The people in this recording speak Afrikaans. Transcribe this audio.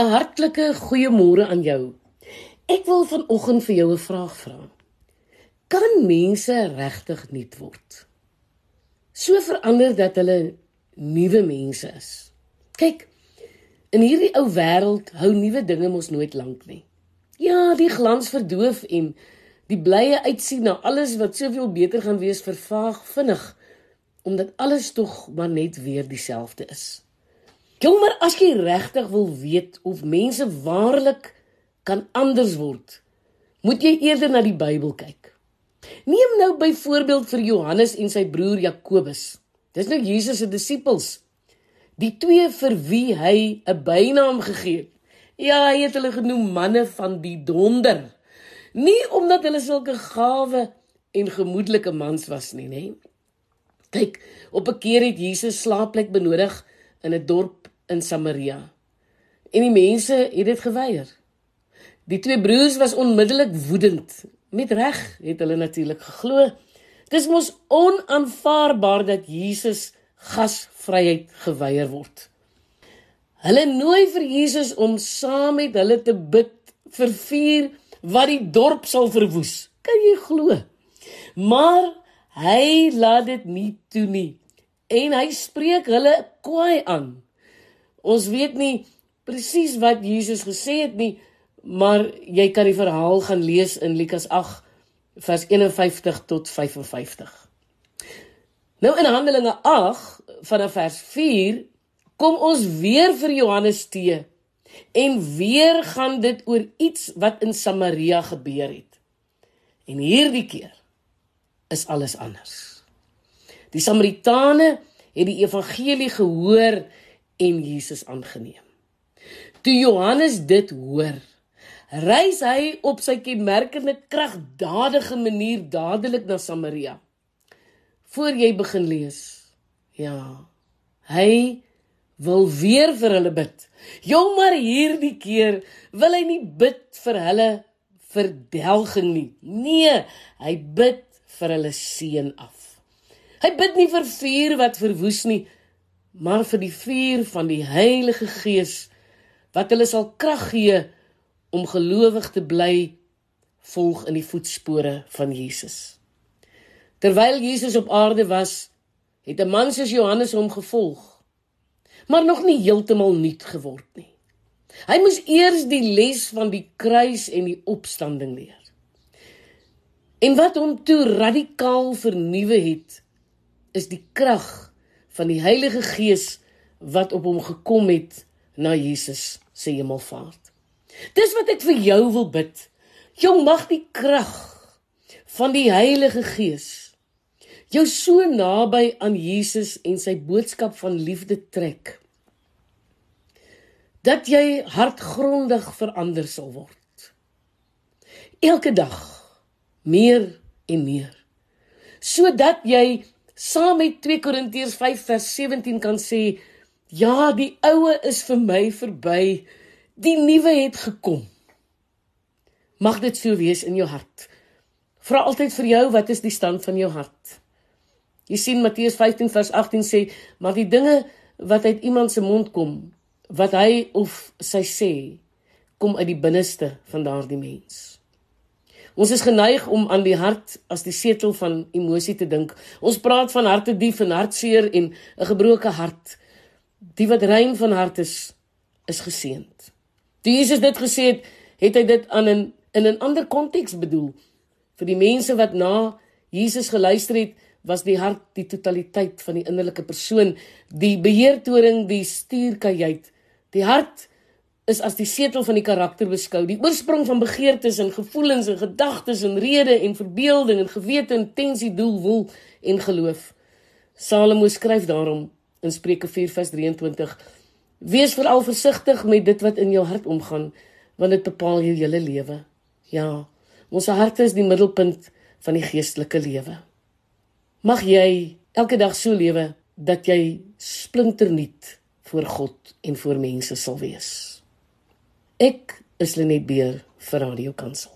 'n Hartlike goeiemôre aan jou. Ek wil vanoggend vir jou 'n vraag vra. Kan mense regtig nuut word? So verander dat hulle nuwe mense is. Kyk, in hierdie ou wêreld hou nuwe dinge mos nooit lank nie. Ja, die glans verdoof en die blye uitsien na alles wat soveel beter gaan wees vervaag vinnig omdat alles tog maar net weer dieselfde is. Jong, maar as jy regtig wil weet of mense waarlik kan anders word, moet jy eerder na die Bybel kyk. Neem nou byvoorbeeld vir Johannes en sy broer Jakobus. Dis nou Jesus se disippels. Die twee vir wie hy 'n bynaam gegee het. Ja, hy het hulle genoem manne van die donder. Nie omdat hulle sulke gawe en gemoedelike mans was nie, nê? Kyk, op 'n keer het Jesus slaapplek benodig in 'n dorp in Samaria. En die mense het dit geweier. Die twee broers was onmiddellik woedend. Met reg het hulle natuurlik geglo. Dis mos onaanvaarbaar dat Jesus gasvryheid geweier word. Hulle nooi vir Jesus om saam met hulle te bid vir vuur wat die dorp sal verwoes. Kan jy glo? Maar hy laat dit nie toe nie. En hy spreek hulle kwaai aan. Ons weet nie presies wat Jesus gesê het nie, maar jy kan die verhaal gaan lees in Lukas 8 vers 51 tot 55. Nou in Handelinge 8 vanaf vers 4 kom ons weer vir Johannes te en weer gaan dit oor iets wat in Samaria gebeur het. En hierdie keer is alles anders. Die Samaritane het die evangelie gehoor en Jesus aangeneem. Toe Johannes dit hoor, reis hy op sy kenmerkende kragdadige manier dadelik na Samaria. Voor jy begin lees. Ja. Hy wil weer vir hulle bid. Jong maar hierdie keer wil hy nie bid vir hulle verdelging nie. Nee, hy bid vir hulle seën af. Hy bid nie vir vuur wat verwoes nie, maar vir die vuur van die Heilige Gees wat hulle sal krag gee om gelowig te bly volg in die voetspore van Jesus. Terwyl Jesus op aarde was, het 'n man soos Johannes hom gevolg, maar nog nie heeltemal nuut geword nie. Hy moes eers die les van die kruis en die opstanding leer. En wat hom toe radikaal vernuwe het, is die krag van die Heilige Gees wat op hom gekom het na Jesus se hemelvaart. Dis wat ek vir jou wil bid. Jong mag die krag van die Heilige Gees jou so naby aan Jesus en sy boodskap van liefde trek dat jy hartgrondig verander sal word. Elke dag meer en meer sodat jy saam met 2 Korintiërs 5 vers 17 kan sê ja die oue is vir my verby die nuwe het gekom. Mag dit so wees in jou hart. Vra altyd vir jou wat is die stand van jou hart? Jy sien Matteus 15 vers 18 sê maar die dinge wat uit iemand se mond kom wat hy of sy sê kom uit die binneste van daardie mens Ons is geneig om aan die hart as die setel van emosie te dink. Ons praat van harte dief en hartseer en 'n gebroke hart. Die wat rein van hart is, is geseënd. Toe Jesus dit gesê het, het hy dit aan 'n in 'n ander konteks bedoel. Vir die mense wat na Jesus geluister het, was die hart die totaliteit van die innerlike persoon, die beheertoring, die stuurkajuit. Die hart is as die setel van die karakter beskou, die oorsprong van begeertes en gevoelens en gedagtes en rede en verbeelding en gewete, intensie, doel, wil en geloof. Salomo skryf daarom in Spreuke 4:23: Wees veral versigtig met dit wat in jou hart omgaan, want dit bepaal jou hele lewe. Ja, ons harte is die middelpunt van die geestelike lewe. Mag jy elke dag so lewe dat jy splinternuut voor God en voor mense sal wees. Ek is Lenet Beer vir Radio Kansel.